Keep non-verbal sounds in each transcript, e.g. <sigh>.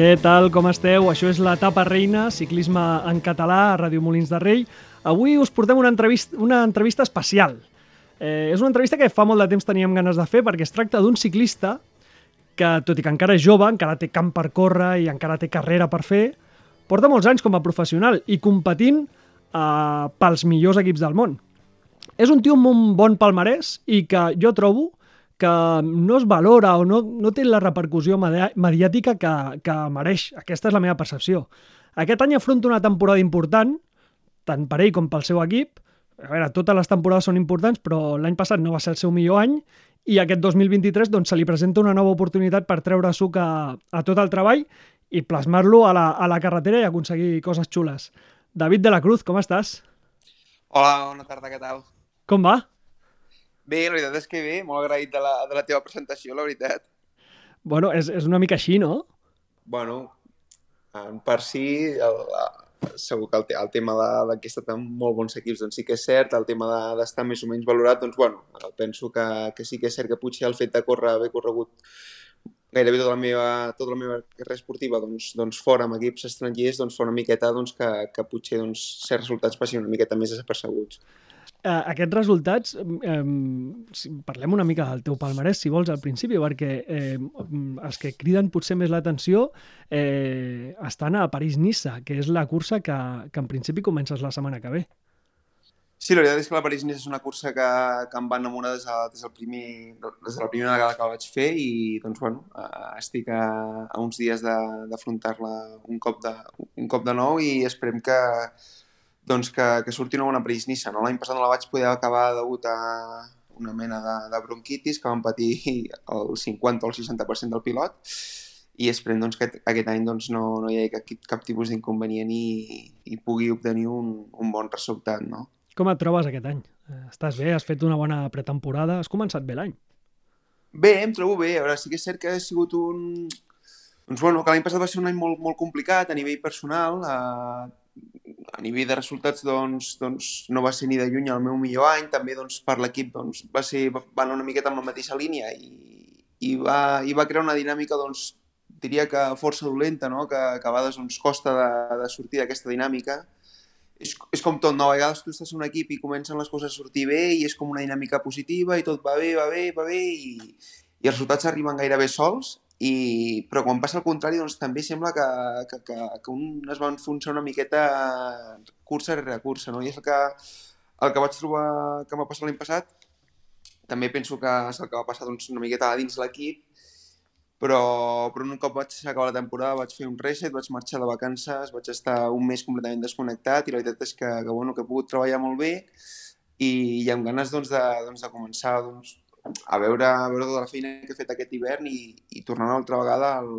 Què tal, com esteu? Això és l'etapa reina, ciclisme en català a Ràdio Molins de Rei. Avui us portem una entrevista, una entrevista especial. Eh, és una entrevista que fa molt de temps teníem ganes de fer perquè es tracta d'un ciclista que, tot i que encara és jove, encara té camp per córrer i encara té carrera per fer, porta molts anys com a professional i competint eh, pels millors equips del món. És un tio amb un bon palmarès i que jo trobo que no es valora o no, no té la repercussió mediàtica que, que mereix. Aquesta és la meva percepció. Aquest any afronta una temporada important, tant per ell com pel seu equip. A veure, totes les temporades són importants, però l'any passat no va ser el seu millor any i aquest 2023 doncs, se li presenta una nova oportunitat per treure suc a, a tot el treball i plasmar-lo a, la, a la carretera i aconseguir coses xules. David de la Cruz, com estàs? Hola, bona tarda, què tal? Com va? Bé, la veritat és que bé, molt agraït de la, de la teva presentació, la veritat. Bueno, és, és una mica així, no? Bueno, per si, el, segur que el, el tema he estat amb molt bons equips doncs sí que és cert, el tema d'estar de, més o menys valorat, doncs bueno, penso que, que sí que és cert que potser el fet de córrer, haver corregut gairebé tota la meva, tota la meva carrera esportiva doncs, doncs fora amb equips estrangers doncs fa una miqueta doncs, que, que potser doncs, certs resultats passin una miqueta més desapercebuts eh, aquests resultats, eh, si parlem una mica del teu palmarès, si vols, al principi, perquè eh, els que criden potser més l'atenció eh, estan a París-Nissa, que és la cursa que, que en principi comences la setmana que ve. Sí, la veritat és que la París-Nice és una cursa que, que em va enamorar des, de, des, del primer, des de la primera vegada que la vaig fer i doncs, bueno, eh, estic a, a uns dies d'afrontar-la un, cop de, un cop de nou i esperem que, doncs que, que surti una bona París-Nissa. No? L'any passat no la vaig poder acabar degut a una mena de, de bronquitis que van patir el 50 o el 60% del pilot i esperem doncs, que aquest any doncs, no, no hi hagi cap, cap tipus d'inconvenient i, i pugui obtenir un, un bon resultat. No? Com et trobes aquest any? Estàs bé? Has fet una bona pretemporada? Has començat bé l'any? Bé, em trobo bé. A veure, sí que és cert que ha sigut un... Doncs bueno, que l'any passat va ser un any molt, molt complicat a nivell personal. Eh, a nivell de resultats doncs, doncs no va ser ni de lluny el meu millor any, també doncs, per l'equip doncs, va, ser, va anar una miqueta amb la mateixa línia i, i, va, i va crear una dinàmica doncs, diria que força dolenta, no? que, que a vegades doncs, costa de, de sortir d'aquesta dinàmica. És, és com tot, no? a vegades tu estàs en un equip i comencen les coses a sortir bé i és com una dinàmica positiva i tot va bé, va bé, va bé i, i els resultats arriben gairebé sols i, però quan passa el contrari, doncs també sembla que, que, que, que un es va enfonsar una miqueta cursa rere cursa, no? I és el que, el que vaig trobar que m'ha passat l'any passat, també penso que és el que va passar doncs, una miqueta dins l'equip, però, però un cop vaig acabar la temporada vaig fer un reset, vaig marxar de vacances, vaig estar un mes completament desconnectat i la veritat és que, que, bueno, que he pogut treballar molt bé i, i amb ganes doncs, de, doncs, de començar doncs, a veure, a veure tota la feina que he fet aquest hivern i, i tornar una altra vegada al,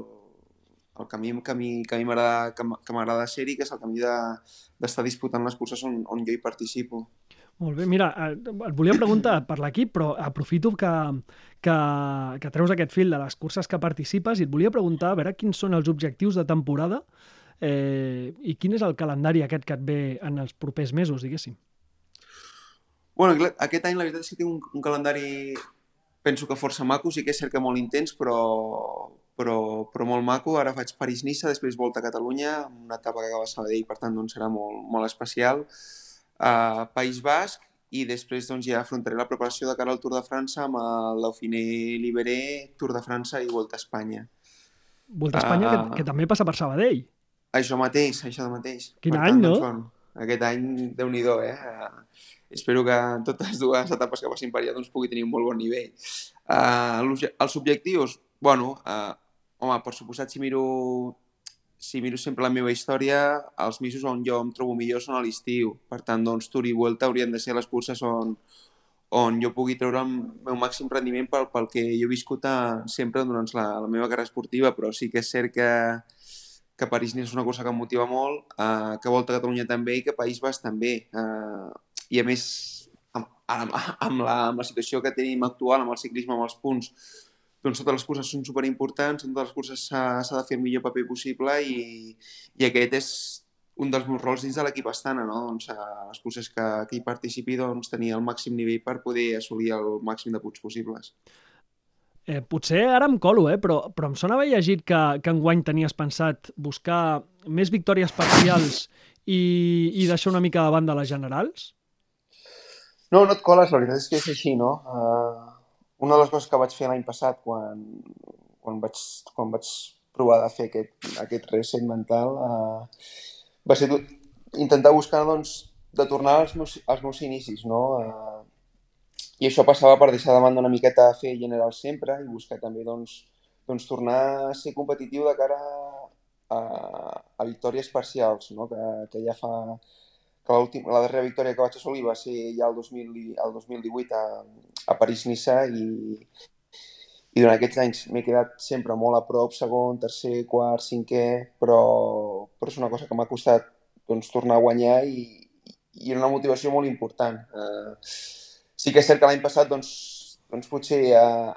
al camí que a mi, que a mi m'agrada que m'agrada ser-hi, que és el camí d'estar de, disputant les curses on, on jo hi participo. Molt bé, mira, eh, et volia preguntar per l'equip, però aprofito que, que, que treus aquest fil de les curses que participes i et volia preguntar a veure quins són els objectius de temporada eh, i quin és el calendari aquest que et ve en els propers mesos, diguéssim. Bueno, aquest any la veritat és que tinc un, un calendari penso que força maco, sí que és cert que molt intens, però, però, però molt maco. Ara faig París-Nissa, després Volta a Catalunya, una etapa que acaba a Sabadell, per tant doncs, serà molt, molt especial. Uh, País Basc, i després doncs, ja afrontaré la preparació de cara al Tour de França amb el Dauphiné Liberé, Tour de França i Volta a Espanya. Volta a Espanya, uh, que, que també passa per Sabadell. Això mateix, això mateix. Quin per any, tant, no? Doncs, bueno, aquest any, déu nhi eh? Espero que en totes dues etapes que passin per allà doncs, pugui tenir un molt bon nivell. Uh, els objectius, bueno, uh, home, per suposat, si miro, si miro sempre la meva història, els mesos on jo em trobo millor són a l'estiu. Per tant, doncs, Tour i Vuelta haurien de ser les curses on, on jo pugui treure el meu màxim rendiment pel, pel que jo he viscut a, sempre durant la, la meva carrera esportiva, però sí que és cert que, que París és una cursa que em motiva molt, uh, que Volta a Catalunya també i que País Bas també. Uh, i a més amb, amb, amb, la, amb la situació que tenim actual, amb el ciclisme, amb els punts, doncs totes les curses són superimportants, totes les curses s'ha de fer el millor paper possible i, i aquest és un dels meus rols dins de l'equip Astana, no? doncs, a les curses que, que hi participi doncs, tenir el màxim nivell per poder assolir el màxim de punts possibles. Eh, potser ara em colo, eh? però, però em sona haver llegit que, que enguany tenies pensat buscar més victòries parcials i, i deixar una mica de banda les generals? No, no et coles, la veritat és que és així, no? Uh, una de les coses que vaig fer l'any passat quan, quan, vaig, quan vaig provar de fer aquest, aquest reset mental uh, va ser intentar buscar doncs, de tornar als meus, als meus inicis, no? Uh, I això passava per deixar de banda una miqueta a fer general sempre i buscar també doncs, doncs tornar a ser competitiu de cara a, a victòries parcials, no? que, que ja fa que la darrera victòria que vaig assolir va ser ja el, 2000, el 2018 a, a París-Niça i, i durant aquests anys m'he quedat sempre molt a prop, segon, tercer, quart, cinquè, però, però és una cosa que m'ha costat doncs, tornar a guanyar i, i una motivació molt important. Uh, sí que és cert que l'any passat doncs, doncs potser uh,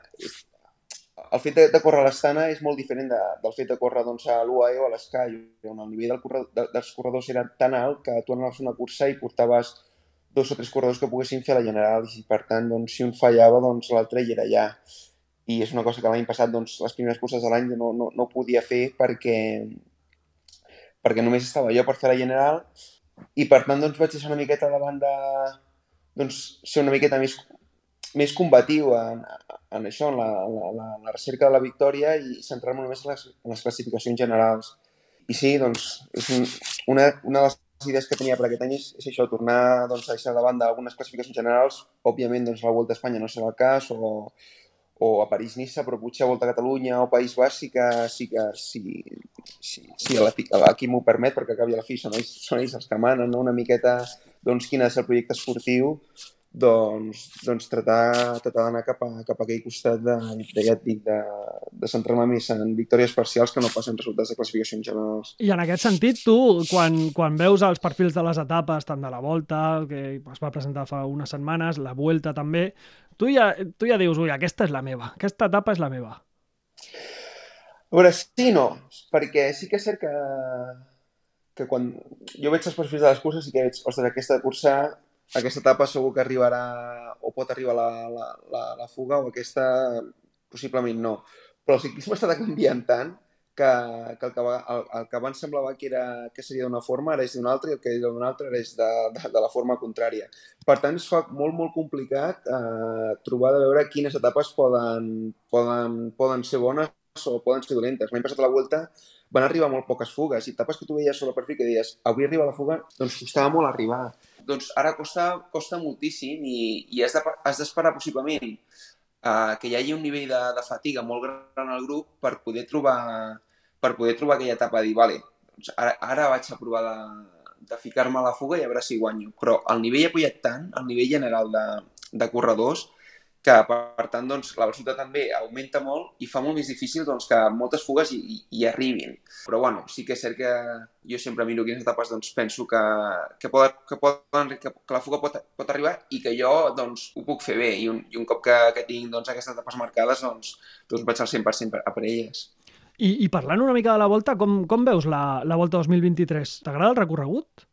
el fet de, de córrer a l'Estana és molt diferent de, del fet de córrer doncs, a l'UAE o a l'Sky, on el nivell del corredor, de, dels corredors era tan alt que tu anaves una cursa i portaves dos o tres corredors que poguessin fer la general i per tant doncs, si un fallava doncs, l'altre hi era allà i és una cosa que l'any passat doncs, les primeres curses de l'any no, no, no podia fer perquè perquè només estava jo per fer la general. I per tant doncs, vaig deixar una miqueta de banda doncs, ser una miqueta més, més combatiu en, en això, en la, la, la, la recerca de la victòria i centrar-me només en les, en les classificacions generals. I sí, doncs, és un, una, una de les idees que tenia per aquest any és, és això, tornar doncs, a deixar de banda algunes classificacions generals. Òbviament, doncs, la Volta a Espanya no serà el cas, o, o a París-Niça, però potser a Volta a Catalunya o País Basc sí que, sí sí, sí, sí l'equip m'ho permet, perquè acabi a la fi són ells, són ells els que manen no? una miqueta doncs, quin ser el projecte esportiu doncs, doncs tratar, tratar d'anar cap, a, cap a aquell costat de, de, ja et dic, de, de centrar-me més en victòries parcials que no passen resultats de classificacions generals. I en aquest sentit, tu, quan, quan veus els perfils de les etapes, tant de la Volta, que es va presentar fa unes setmanes, la Vuelta també, tu ja, tu ja dius, ui, aquesta és la meva, aquesta etapa és la meva. A veure, sí no, perquè sí que és cert que, que quan jo veig els perfils de les curses sí que veig, ostres, aquesta cursa aquesta etapa segur que arribarà o pot arribar la, la, la, la fuga o aquesta possiblement no. Però el ciclisme està canviant tant que, que, el, que va, el, el que abans semblava que, era, que seria d'una forma ara és d'una altra i el que era d'una altra ara és de, de, de la forma contrària. Per tant, es fa molt, molt complicat eh, trobar de veure quines etapes poden, poden, poden ser bones o poden ser dolentes. L'any passat a la Vuelta van arribar molt poques fugues i etapes que tu veies sobre el perfil que deies avui arriba la fuga, doncs costava molt arribar doncs ara costa, costa moltíssim i, i has d'esperar de, possiblement uh, que hi hagi un nivell de, de fatiga molt gran al grup per poder trobar, per poder trobar aquella etapa de dir, vale, doncs ara, ara vaig a provar de, de ficar-me a la fuga i a veure si guanyo. Però el nivell ha pujat tant, el nivell general de, de corredors, que per tant doncs, la velocitat també augmenta molt i fa molt més difícil doncs, que moltes fugues hi, hi, arribin. Però bueno, sí que és cert que jo sempre miro quines etapes doncs, penso que, que, poden, que, poden, que, que la fuga pot, pot arribar i que jo doncs, ho puc fer bé i un, i un cop que, que tinc doncs, aquestes etapes marcades doncs, doncs vaig al 100% per, a per elles. I, I parlant una mica de la Volta, com, com veus la, la Volta 2023? T'agrada el recorregut?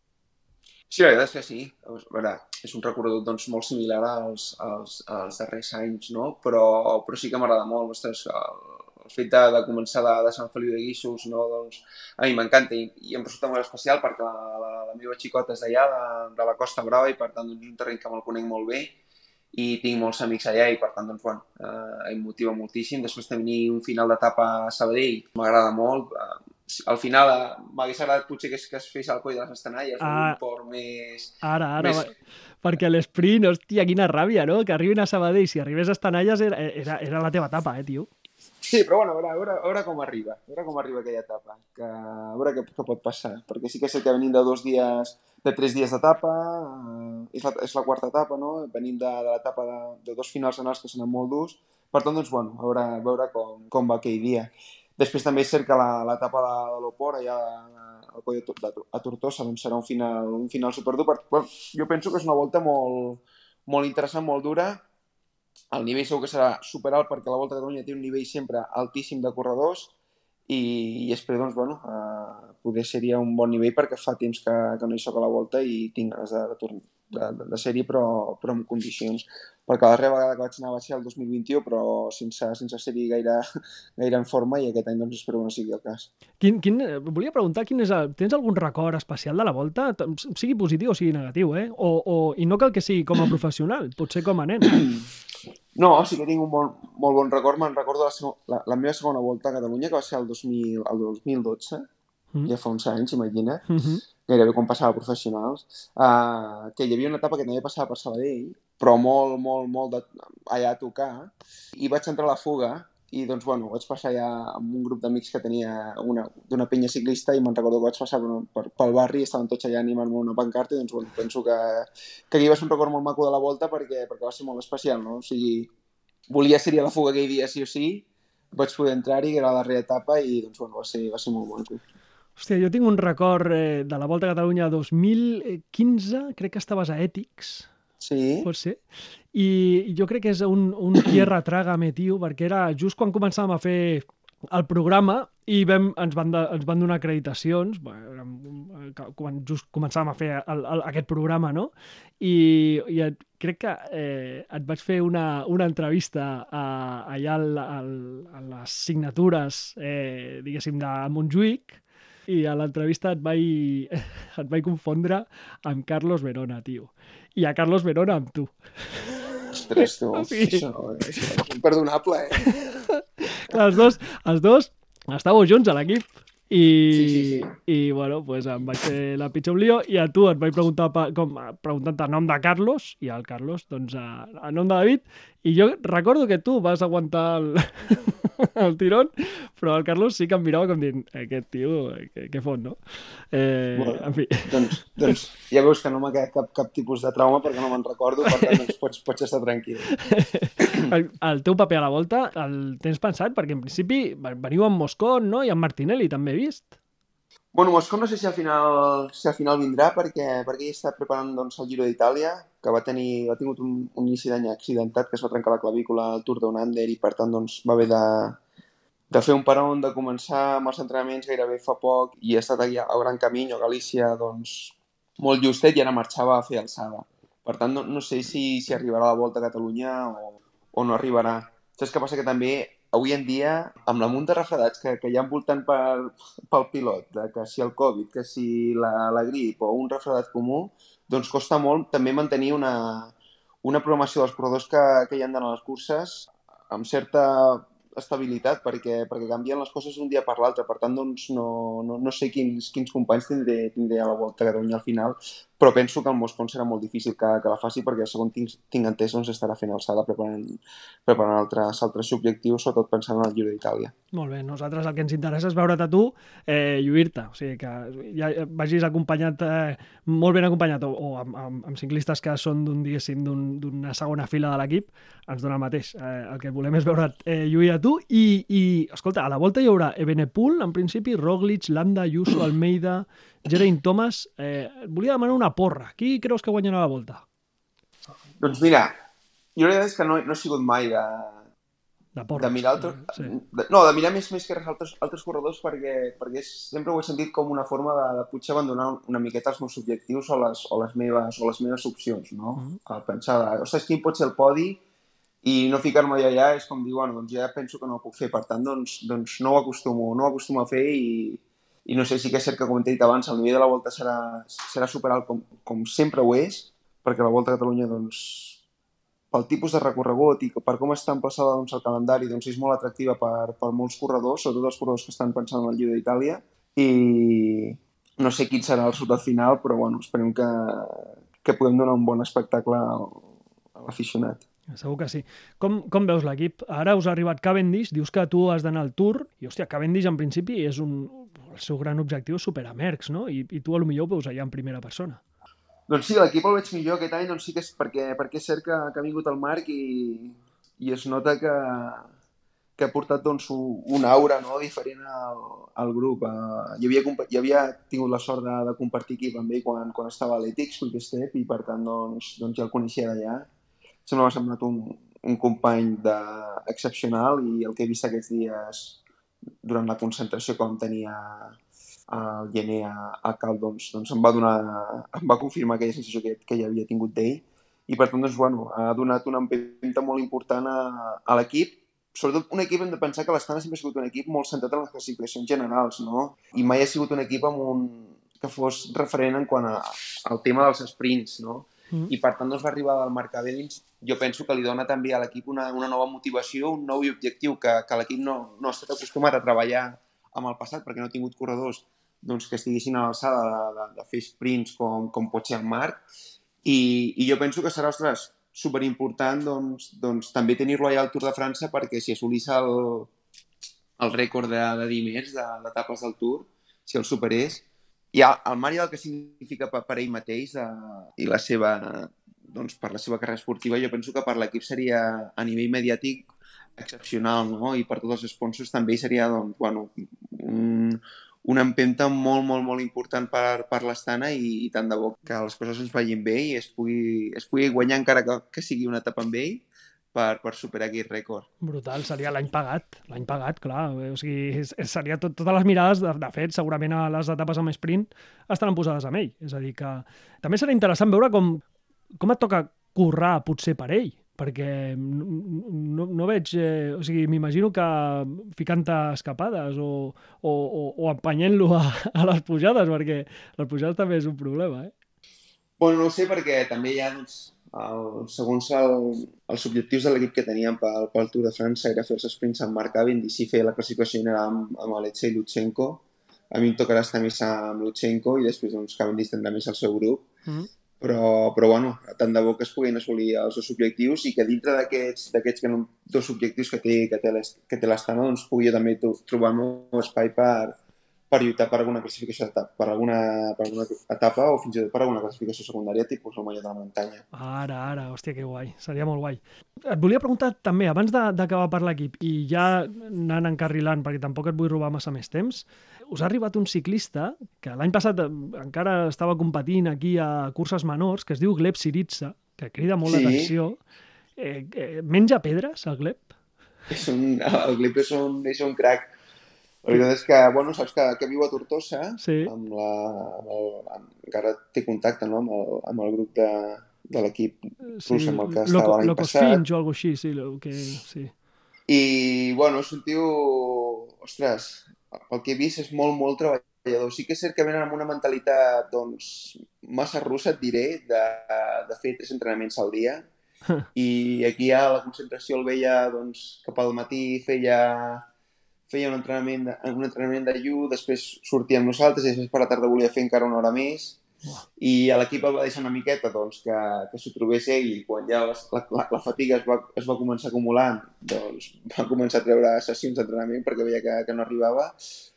Sí, la veritat és que sí. A veure, és un recorregut doncs, molt similar als, als, als darrers anys, no? però, però sí que m'agrada molt. Ostres, el, el fet de, de començar de, de Sant Feliu de Guíxols, no? doncs, a mi m'encanta i, i em resulta molt especial perquè la, la, la meva xicota és d'allà, de, de la Costa Brava, i per tant doncs, és un terreny que me'l conec molt bé i tinc molts amics allà i per tant doncs, bueno, eh, em motiva moltíssim. Després tenir un final d'etapa a Sabadell m'agrada molt. Eh, al final eh, m'hagués agradat potser que es, que es fes el coll de les estanalles, ah, un port més... Ara, ara, més... perquè l'esprint, hòstia, quina ràbia, no? Que arribin a Sabadell, si arribés a estanalles era, era, era la teva etapa, eh, tio? Sí, però bueno, a veure, a veure, a veure com arriba, a veure com arriba aquella etapa, que, a veure què, què pot passar, perquè sí que sé que venim de dos dies, de tres dies d'etapa, eh, és, la, és la quarta etapa, no? Venim de, de l'etapa de, de dos finals anals que són molt durs, per tant, doncs, bueno, a veure, a veure com, com va aquell dia. Després també és cert que l'etapa de, de l'Opor, allà al coll de, a Tortosa, doncs serà un final, un final superdur. Per, bueno, jo penso que és una volta molt, molt interessant, molt dura. El nivell segur que serà superalt perquè la Volta de Catalunya té un nivell sempre altíssim de corredors i, i espero, doncs, bueno, eh, poder seria un bon nivell perquè fa temps que, que no hi soc a la Volta i tinc ganes de, de, tor de, de, de sèrie però, però amb condicions perquè la darrera vegada que vaig anar va ser el 2021 però sense, sense ser-hi gaire, <laughs> gaire en forma i aquest any doncs espero que no sigui el cas. Quin, quin, volia preguntar, quin és el, tens algun record especial de la volta? Sigui positiu o sigui negatiu, eh? O, o, I no cal que sigui com a professional, potser com a nen. No, sí que tinc un bon, molt bon record. Me'n recordo la, la, la meva segona volta a Catalunya, que va ser el, 2000, el 2012, mm. ja fa uns anys, imagina, mm -hmm. Gairebé quan passava a professionals, uh, que hi havia una etapa que també passava per Sabadell, però molt, molt, molt de, allà a tocar, i vaig entrar a la fuga, i doncs, bueno, vaig passar ja amb un grup d'amics que tenia d'una penya ciclista i me'n recordo que vaig passar per, per, pel barri i estaven tots allà animant-me una pancarta i doncs, bueno, penso que, que aquí va ser un record molt maco de la volta perquè, perquè va ser molt especial, no? O sigui, volia ser a la fuga aquell dia sí o sí, vaig poder entrar-hi, era la darrera etapa i doncs, bueno, va, ser, va ser molt maco. Hòstia, jo tinc un record eh, de la Volta a Catalunya 2015, crec que estaves a Ètics. Sí. Pot ser. I jo crec que és un, un <clears throat> tierra trágame, tio, perquè era just quan començàvem a fer el programa i vam, ens, van de, ens van donar acreditacions, quan just començàvem a fer el, el, aquest programa, no? I, i et, crec que eh, et vaig fer una, una entrevista a, allà al, al, a les signatures, eh, diguéssim, de Montjuïc, i a l'entrevista et, vaig, <laughs> et vaig confondre amb Carlos Verona, tio. I a Carlos Verona amb tu. Ostres, tu, <laughs> sí. això, això és imperdonable, eh? <laughs> els dos, els dos estàveu junts a l'equip. I, sí, sí, sí. i bueno, pues em vaig fer la pitjor lío i a tu et vaig preguntar com, preguntant el nom de Carlos i al Carlos, doncs, a, a nom de David i jo recordo que tu vas aguantar el, <laughs> el tirón, però el Carlos sí que em mirava com dient aquest tio, què, què fot, no? Eh, bueno, en fi. Doncs, doncs ja veus que no m'ha quedat cap, cap tipus de trauma perquè no me'n recordo, per tant doncs pots, pots estar tranquil. <laughs> El, el teu paper a la volta el tens pensat? Perquè en principi veniu amb Moscon, no? I amb Martinelli també he vist. Bueno, Moscou no sé si al final, si al final vindrà perquè, perquè ell està preparant doncs, el Giro d'Itàlia, que va, tenir, ha tingut un, un inici d'any accidentat, que es va trencar la clavícula al Tour d'un Under i per tant doncs, va haver de, de fer un peron, de començar amb els entrenaments gairebé fa poc i ha estat allà al Gran Camí, a Galícia, doncs, molt justet i ara marxava a fer alçada. Per tant, no, no sé si, si arribarà a la Volta a Catalunya o, o no arribarà. Saps què passa? Que també avui en dia, amb la munt de refredats que, que hi ha envoltant per, pel pilot, de que si el Covid, que si la, la grip o un refredat comú, doncs costa molt també mantenir una, una programació dels corredors que, que hi han d'anar a les curses amb certa estabilitat perquè, perquè canvien les coses d'un dia per l'altre. Per tant, doncs, no, no, no sé quins, quins companys tindré, tindré a la Volta a Catalunya al final, però penso que el Moscon serà molt difícil que, que la faci perquè, segons tinc, tinc entès, doncs, estarà fent alçada preparant, preparant altres, altres objectius, sobretot pensant en el Giro d'Itàlia. Molt bé, nosaltres el que ens interessa és veure't a tu eh, lluir-te, o sigui, que ja vagis acompanyat, eh, molt ben acompanyat, o, o amb, amb, amb ciclistes que són d'un, d'una segona fila de l'equip, ens dona el mateix. Eh, el que volem és veure't eh, lluir a tu i, i, escolta, a la volta hi haurà Ebenepul, en principi, Roglic, Landa, Ayuso, <clears throat> Almeida, Geraint Thomas. Eh, volia demanar una porra. Qui creus que guanyarà la volta? Doncs mira, jo la veritat és que no, no he sigut mai de, de, porres, de mirar altres, sí. de, no, de mirar més, més que res altres, altres corredors perquè, perquè sempre ho he sentit com una forma de, de potser abandonar una miqueta els meus objectius o les, o les, meves, o les meves opcions, no? Mm -hmm. A pensar, ostres, quin pot ser el podi i no ficar-me allà, allà és com dir, bueno, doncs ja penso que no ho puc fer, per tant, doncs, doncs no ho acostumo, no ho acostumo a fer i, i no sé, sí que és cert que, com he dit abans, el nivell de la Volta serà, serà superalt com, com sempre ho és, perquè la Volta a Catalunya, doncs, pel tipus de recorregut i per com està emplaçada doncs, el calendari, doncs és molt atractiva per, per molts corredors, sobretot els corredors que estan pensant en el Giro d'Itàlia, i no sé quin serà el resultat final, però bueno, esperem que, que puguem donar un bon espectacle a l'aficionat. Segur que sí. Com, com veus l'equip? Ara us ha arribat Cavendish, dius que tu has d'anar al Tour, i hòstia, Cavendish en principi és un... el seu gran objectiu és superar Merckx, no? I, i tu a lo millor ho veus allà en primera persona. Doncs sí, l'equip el veig millor aquest any, doncs sí que és perquè, perquè és cert que, que ha vingut el Marc i, i es nota que, que ha portat doncs, una aura no, diferent al, al grup. Uh, jo, havia, jo havia tingut la sort de, de compartir equip amb ell quan, quan estava a l'Ethics, Step, i per tant doncs, doncs ja el coneixia d'allà sempre m'ha semblat un, un company de, excepcional i el que he vist aquests dies durant la concentració que vam tenir a, al gener a, a Cal, doncs, doncs em va donar, em va confirmar aquella sensació que, que ja havia tingut d'ell i per tant, doncs, bueno, ha donat una empenta molt important a, a l'equip sobretot un equip hem de pensar que l'Estana sempre ha sigut un equip molt centrat en les classificacions generals, no? I mai ha sigut un equip amb un, que fos referent en quant a, al tema dels sprints, no? Mm. I per tant doncs, va arribar al Mercadellins, jo penso que li dona també a l'equip una, una nova motivació, un nou objectiu que, que l'equip no, no ha estat acostumat a treballar amb el passat perquè no ha tingut corredors doncs, que estiguessin a l'alçada de, de, de fer sprints com, com pot ser el Marc. I, I jo penso que serà, ostres, superimportant doncs, doncs, també tenir-lo allà al Tour de França perquè si assolís el, el rècord de, de dimers d'etapes del Tour, si el superés, ja el Mario el que significa per, per ell mateix de, i la seva, doncs, per la seva carrera esportiva, jo penso que per l'equip seria a nivell mediàtic excepcional, no? I per tots els sponsors també seria, doncs, bueno, un, una empenta molt, molt, molt important per, per l'Estana i, i tant de bo que les coses ens vagin bé i es pugui, es pugui guanyar encara que, que sigui una etapa amb ell per, per superar aquest rècord. Brutal, seria l'any pagat, l'any pagat, clar. O sigui, seria tot, totes les mirades, de, de fet, segurament a les etapes amb sprint estaran posades amb ell. És a dir, que també serà interessant veure com, com et toca currar potser per ell perquè no, no veig... Eh, o sigui, m'imagino que ficant-te escapades o, o, o, o empenyent-lo a, a les pujades, perquè les pujades també és un problema, eh? Bueno, no sé, perquè també hi ha, doncs, el, segons el, els objectius de l'equip que teníem pel, pel Tour de França era fer els sprints amb Marc Cavendish i fer la classificació general amb, amb Alexei Lutsenko. A mi em tocarà estar més amb Lutsenko i després doncs, Cavendish tindrà més el seu grup. Mm -hmm però, però bueno, tant de bo que es puguin assolir els dos objectius i que dintre d'aquests dos objectius que té, que té, l'Estana doncs pugui jo també trobar un espai per, per lluitar per alguna classificació d'etapa, per alguna, per alguna etapa o fins i tot per alguna classificació secundària tipus el Mallot de la Muntanya. Ara, ara, hòstia, que guai, seria molt guai. Et volia preguntar també, abans d'acabar per l'equip i ja anant encarrilant perquè tampoc et vull robar massa més temps, us ha arribat un ciclista que l'any passat eh, encara estava competint aquí a curses menors, que es diu Gleb Siritza, que crida molt sí. l'atenció. Eh, eh, menja pedres, el Gleb? És un, el Gleb és un, és un crac. La veritat és que, bueno, saps que, que viu a Tortosa, sí. amb la, amb el, amb, encara té contacte no? amb, el, amb el grup de, de l'equip sí, amb el que estava l'any passat. Fins o alguna així, sí, que, sí. I, bueno, és un tio, ostres, pel que he vist, és molt, molt treballador. Sí que és cert que venen amb una mentalitat, doncs, massa russa, et diré, de, de fer tres entrenaments al dia. <laughs> I aquí a la concentració el veia, doncs, cap al matí feia, feia un entrenament, de, un entrenament de llu, després sortia amb nosaltres i després per la tarda volia fer encara una hora més. I a l'equip va deixar una miqueta doncs, que, que s'ho trobés ell. I quan ja la, la, la fatiga es va, es va començar acumulant doncs va començar a treure sessions d'entrenament perquè veia que, que no arribava.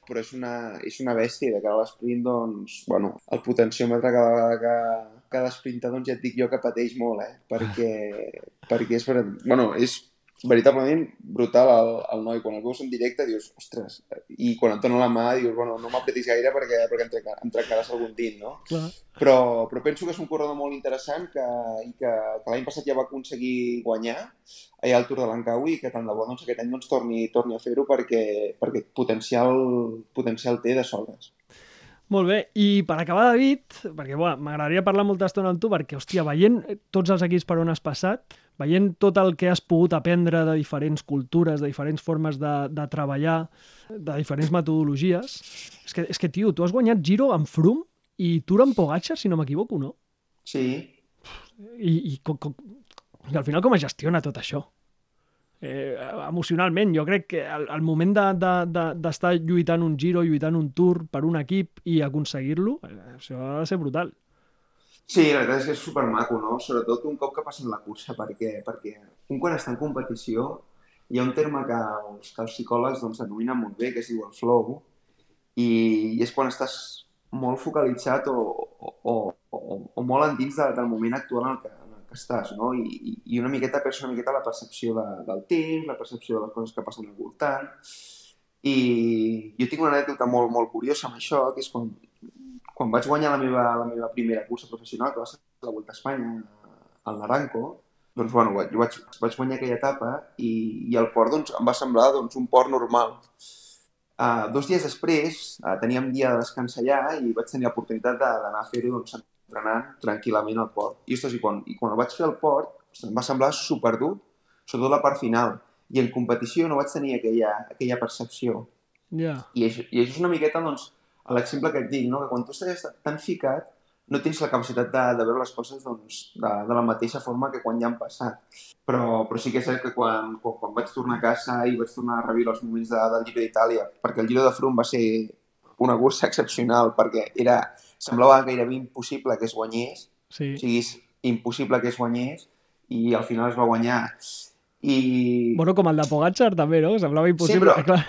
Però és una, és una bèstia de cara a l'esprint doncs, bueno, el potenciòmetre cada vegada que, cada sprinta doncs ja et dic jo que pateix molt eh? perquè, perquè és, bueno, és veritablement brutal el, el noi. Quan el veus en directe dius, ostres, i quan et dona la mà dius, bueno, no m'apretis gaire perquè, perquè em, trenca, em trencaràs algun tint, no? Clar. Però, però penso que és un corredor molt interessant que, i que, que l'any passat ja va aconseguir guanyar allà al Tour de l'Ancaui i que tant de bo doncs, aquest any doncs, torni, torni a fer-ho perquè, perquè potencial, potencial té de sobres. Molt bé, i per acabar, David, perquè m'agradaria parlar molta estona amb tu, perquè, hòstia, veient tots els equips per on has passat, veient tot el que has pogut aprendre de diferents cultures, de diferents formes de, de treballar, de diferents metodologies, és que, és que, tio, tu has guanyat Giro amb Froome i Tour amb Pogacar, si no m'equivoco, no? Sí. I, i, com, com, i al final com es gestiona tot això? eh, emocionalment. Jo crec que el, el moment d'estar de, de, de, lluitant un giro, lluitant un tour per un equip i aconseguir-lo, eh, això ha de ser brutal. Sí, la veritat és que és supermaco, no? Sobretot un cop que passen la cursa, perquè, perquè un quan està en competició hi ha un terme que els, que els psicòlegs doncs, denominen molt bé, que es diu el flow, i, i és quan estàs molt focalitzat o, o, o, o, molt endins de, del moment actual en el que, estàs, no? I, i una miqueta perds una miqueta la percepció de, del temps, la percepció de les coses que passen al voltant. I jo tinc una anècdota molt, molt curiosa amb això, que és quan, quan vaig guanyar la meva, la meva primera cursa professional, que va ser la Volta a Espanya, al Naranco, doncs, bueno, jo vaig, vaig guanyar aquella etapa i, i el port doncs, em va semblar doncs, un port normal. Uh, dos dies després uh, teníem dia de descans allà i vaig tenir l'oportunitat de- d'anar a fer-ho doncs, entrenant tranquil·lament al port. I, ostres, i, quan, i quan ho vaig fer al port ostres, em va semblar superdur, sobretot la part final. I en competició no vaig tenir aquella, aquella percepció. Ja. I això, I això és una miqueta, doncs, l'exemple que et dic, no? que quan tu estàs tan ficat no tens la capacitat de, de veure les coses doncs, de, de la mateixa forma que quan ja han passat. Però, però sí que és cert que quan, quan, quan vaig tornar a casa i vaig tornar a reviure els moments de, del Giro d'Itàlia, perquè el Giro de Frum va ser una cursa excepcional, perquè era, semblava gairebé impossible que es guanyés, Sí. o sigui, impossible que es guanyés, i al final es va guanyar. I... Bueno, com el de Pogacar també, no? Semblava impossible. però- Clar.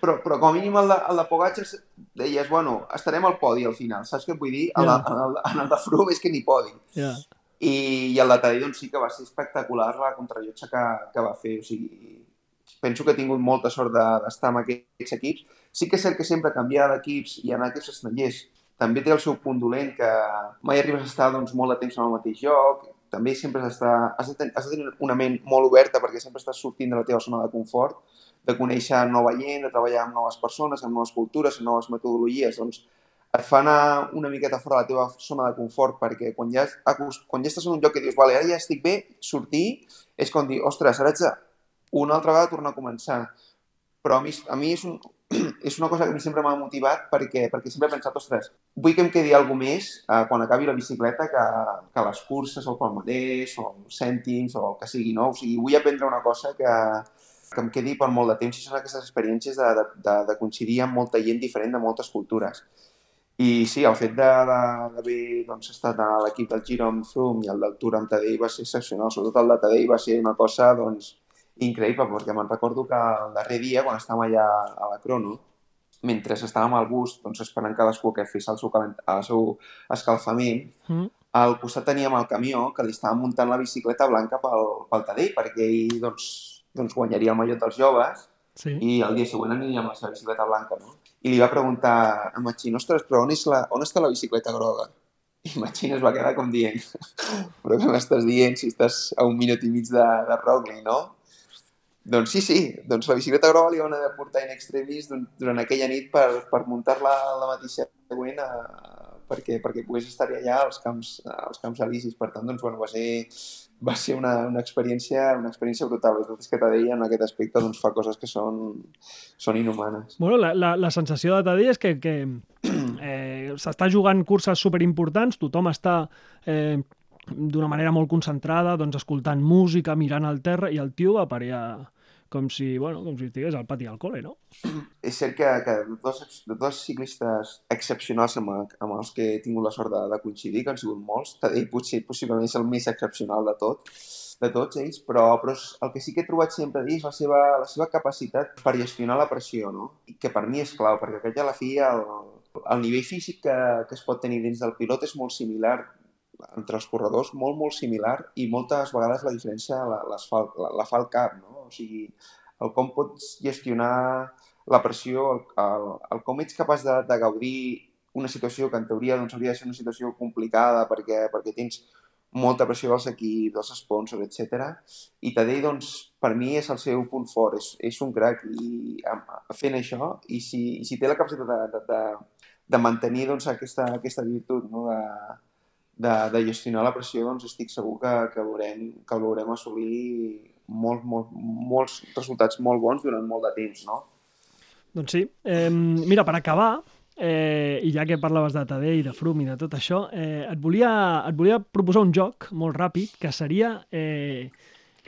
Però, però com a mínim el de, el de Pogacar deies, bueno, estarem al podi al final, saps què vull dir? El, Ja. de- en, el, en el de Froome és que ni podi. Ja. I, i el de Tadej doncs, sí que va ser espectacular la contrarrellotge que, que va fer. O sigui, penso que ha tingut molta sort de- d'estar amb aquests equips. Sí que és cert que sempre canviar d'equips i anar a equips estrangers també té el seu punt dolent, que mai arribes a estar doncs, molt de temps en el mateix lloc, també sempre has, d'estar- has, de ten, has de tenir una ment molt oberta perquè sempre estàs sortint de la teva zona de confort, de conèixer nova gent, de treballar amb noves persones, amb noves cultures, amb noves metodologies, doncs et fa anar una miqueta fora de la teva zona de confort, perquè quan ja, quan ja estàs en un lloc que dius, vale, ara ja estic bé, sortir és com dir, ostres, ara de una altra vegada tornar a començar. Però a mi, a mi és, un, <clears throat> és una cosa que a mi sempre m'ha motivat perquè, perquè sempre he pensat, ostres, vull que em quedi alguna més eh, quan acabi la bicicleta que, que les curses, o el palmarès, o els cèntims, o el que sigui, no? O sigui, vull aprendre una cosa que, que em quedi per molt de temps i són aquestes experiències de, de, de, de coincidir amb molta gent diferent de moltes cultures. I sí, el fet d'haver doncs, estat a l'equip del Giro amb Froome i el del Tour amb Tadej va ser excepcional. Sobretot el de Tadej va ser una cosa doncs, increïble, perquè me'n recordo que el darrer dia, quan estàvem allà a la Crono, mentre estàvem al bus doncs, esperant cadascú que fes el seu, calent... el seu escalfament, Mm. al costat teníem el camió que li estava muntant la bicicleta blanca pel, pel Tadej, perquè ell doncs, doncs guanyaria el mallot dels joves Sí. i el dia següent aniria amb la seva bicicleta blanca, no? I li va preguntar a Machín, ostres, però on, és la, on està la bicicleta groga? I Machín es va quedar com dient, <laughs> però què m'estàs dient si estàs a un minut i mig de, de Rockley, no? Doncs sí, sí, doncs la bicicleta groga li van haver de portar in extremis dur- durant aquella nit per, per muntar-la la mateixa següent a, perquè, perquè pogués estar allà als camps, als camps elisis. Per tant, doncs, bueno, va ser, va ser una, una, experiència, una experiència brutal. La veritat és que Tadej en aquest aspecte doncs, fa coses que són, són inhumanes. Bueno, la, la, la sensació de Tadej és que, que <clears throat> eh, s'està jugant curses superimportants, tothom està eh, d'una manera molt concentrada, doncs escoltant música, mirant al terra, i el tio va parir com si, bueno, com si estigués al pati al col·le, no? És cert que, que dos, dos ciclistes excepcionals amb, amb els que he tingut la sort de, de coincidir, que han sigut molts, Tadej potser possiblement és el més excepcional de tot, de tots ells, però, però el que sí que he trobat sempre és la seva, la seva capacitat per gestionar la pressió, no? I que per mi és clau, perquè que a la fi el, el nivell físic que, que es pot tenir dins del pilot és molt similar entre els corredors, molt, molt similar, i moltes vegades la diferència la, fa, la, la fa el cap, no? O sigui, el com pots gestionar la pressió, el, el, el com ets capaç de, de gaudir una situació que en teoria doncs, hauria de ser una situació complicada perquè, perquè tens molta pressió dels equips, dels sponsors, etc. I Tadej, doncs, per mi és el seu punt fort, és, és un crac i fent això, i si, i si té la capacitat de, de, de, de mantenir doncs, aquesta, aquesta virtut no? de, de, de gestionar la pressió, doncs estic segur que, que, veurem, que veurem assolir molt, molt, molts resultats molt bons durant molt de temps, no? Doncs sí. Eh, mira, per acabar, eh, i ja que parlaves de Tadej, de Froome i de tot això, eh, et, volia, et volia proposar un joc molt ràpid, que seria, eh,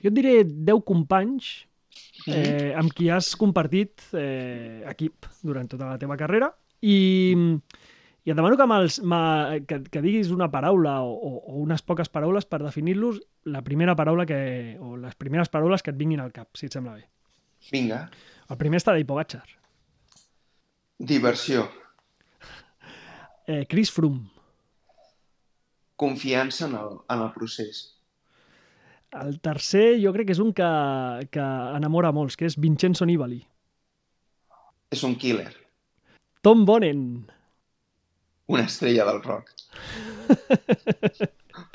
jo et diré 10 companys eh, amb qui has compartit eh, equip durant tota la teva carrera i, i et demano que, me'ls- me, que, que diguis una paraula o, o, unes poques paraules per definir-los la primera paraula que, o les primeres paraules que et vinguin al cap, si et sembla bé. Vinga. El primer està d'Ipo Pogacar. Diversió. Eh, Chris Froome. Confiança en el, en el procés. El tercer jo crec que és un que, que enamora molts, que és Vincenzo Nibali. És un killer. Tom Bonen. Una estrella del rock.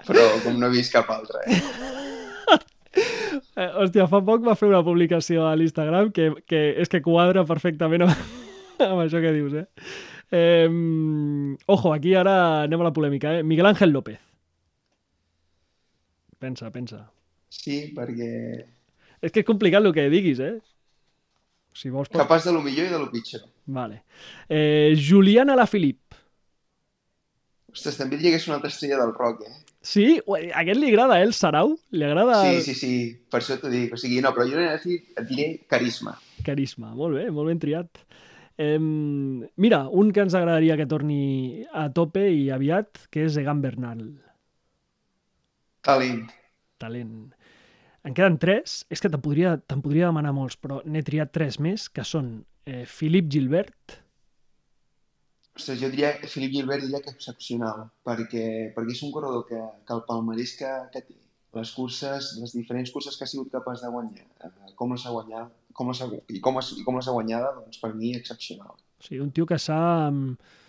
Però com no he vist cap altre, eh? Eh, hòstia, fa poc va fer una publicació a l'Instagram que, que és que quadra perfectament amb, amb això que dius, eh? eh? Ojo, aquí ara anem a la polèmica, eh? Miguel Ángel López. Pensa, pensa. Sí, perquè... És que és complicat el que diguis, eh? Si vols... Pot... Capaç de lo millor i de lo pitjor. Vale. Eh, Juliana Lafilip. Ostres, també diria que és una altra estrella del rock, eh? Sí? A aquest li agrada, eh, el Sarau? Li agrada... Sí, sí, sí. Per això t'ho dic. O sigui, no, però jo et diré carisma. Carisma. Molt bé, molt ben triat. Eh, mira, un que ens agradaria que torni a tope i aviat, que és Egan Bernal. Talent. Talent. En queden tres. És que te'n podria, te podria demanar molts, però n'he triat tres més, que són eh, Philip Gilbert, Ostres, jo diria, Felip Gilbert diria que excepcional, perquè, perquè és un corredor que, que el palmarès que, que té, les curses, les diferents curses que ha sigut capaç de guanyar, eh, com les ha guanyat, com les ha, i com, i com les ha guanyada, doncs per mi excepcional. O sigui, un tio que s'ha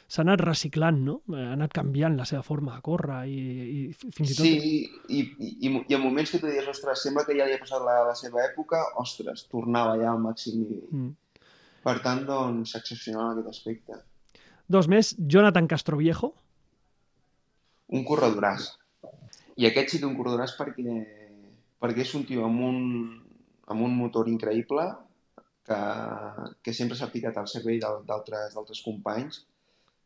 s'ha anat reciclant, no? Ha anat canviant la seva forma de córrer i, i fins i tot... Sí, i, i, i, i en moments que tu dius, ostres, sembla que ja li ha passat la, la seva època, ostres, tornava ja al màxim nivell. Mm. Per tant, doncs, excepcional en aquest aspecte. Dos més, Jonathan Castroviejo. Un corredoràs. I aquest sí que un corredoràs perquè, perquè és un tio amb un, amb un motor increïble que, que sempre s'ha picat al servei d'altres companys,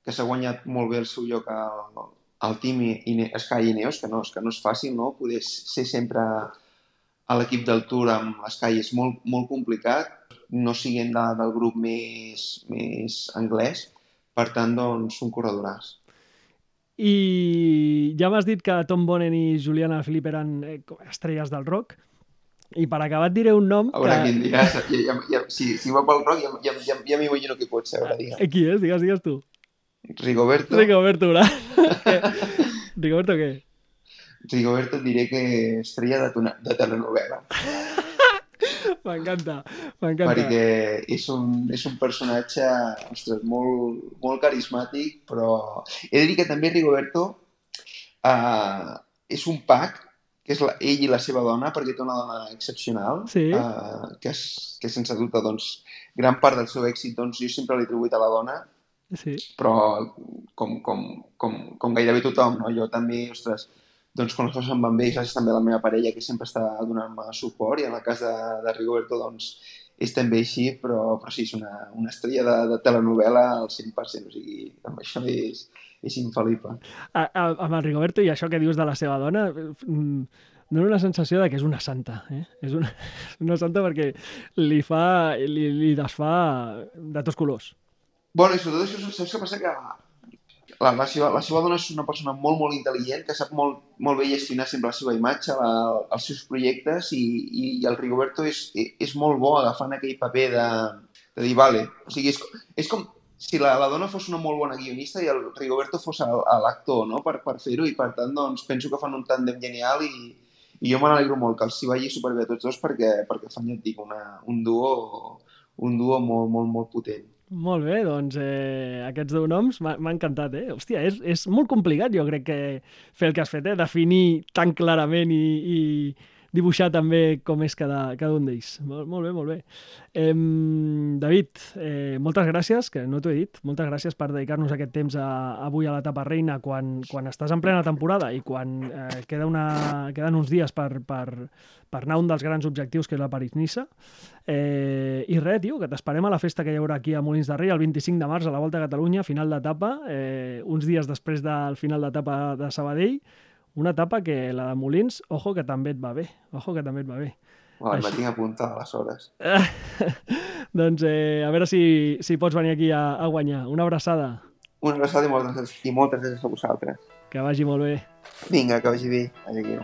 que s'ha guanyat molt bé el seu lloc al, al team Ine, Sky Ineos, que no, que no és fàcil, no? Poder ser sempre a l'equip del Tour amb l'Sky és molt, molt complicat, no siguent de, del grup més, més anglès, per tant, doncs, un corredoràs. I ja m'has dit que Tom Bonen i Juliana Filip eren eh, estrelles del rock. I per acabar et diré un nom a veure, que... quin dia, ja, ja, ja, si, si va pel rock ja, ja, ja, ja m'imagino qui pot ser, a veure, digue'm. Qui és? Digues, digues tu. Rigoberto. Rigoberto, gra. <laughs> Rigoberto què? Rigoberto diré que estrella de, de telenovela. M'encanta, m'encanta. Perquè és un, és un personatge ostres, molt, molt carismàtic, però he de dir que també Rigoberto uh, és un pack, que és la, ell i la seva dona, perquè té una dona excepcional, sí. uh, que, és, que sense dubte, doncs, gran part del seu èxit, doncs, jo sempre l'he atribuït a la dona, sí. però com, com, com, com gairebé tothom, no? jo també, ostres, doncs quan les coses em van bé, gràcies també a la meva parella que sempre està donant-me suport i en el cas de, de Rigoberto doncs és també així, però, però sí, és una, una estrella de, de telenovela al 100%, o sigui, amb això és, és infal·lible. A, a, amb el Rigoberto i això que dius de la seva dona, mm, dona una sensació de que és una santa, eh? És una, <laughs> una santa perquè li fa, li, li desfà de tots colors. Bueno, i sobretot això saps què passa? Que la, la, seva, la seva dona és una persona molt, molt intel·ligent, que sap molt, molt bé gestionar sempre la seva imatge, la, els seus projectes, i, i, i el Rigoberto és, és molt bo agafant aquell paper de, de dir, vale, o sigui, és, és com si la, la dona fos una molt bona guionista i el Rigoberto fos l'actor, no?, per, per fer-ho, i per tant, doncs, penso que fan un tàndem genial i, i jo me n'alegro molt que els s'hi vagi superbé a tots dos perquè, perquè fan, ja et dic, una, un duo un duo molt, molt, molt potent. Molt bé, doncs eh, aquests deu noms m'ha encantat, eh? Hòstia, és, és molt complicat, jo crec que fer el que has fet, eh? Definir tan clarament i, i, dibuixar també com és cada, cada un d'ells. Molt, molt bé, molt bé. Eh, David, eh, moltes gràcies, que no t'ho he dit, moltes gràcies per dedicar-nos aquest temps a, avui a l'etapa reina quan, quan estàs en plena temporada i quan eh, queda una, queden uns dies per, per, per anar un dels grans objectius que és la París-Nissa. Eh, I res, tio, que t'esperem a la festa que hi haurà aquí a Molins de Rei el 25 de març a la Volta a Catalunya, final d'etapa, eh, uns dies després del final d'etapa de Sabadell, una etapa que la de Molins, ojo, que també et va bé. Ojo, que també et va bé. Bueno, Així... me tinc apuntat a les hores. <laughs> doncs eh, a veure si, si pots venir aquí a, a guanyar. Una abraçada. Una abraçada i moltes, i moltes gràcies a vosaltres. Que vagi molt bé. Vinga, que vagi bé. Adéu.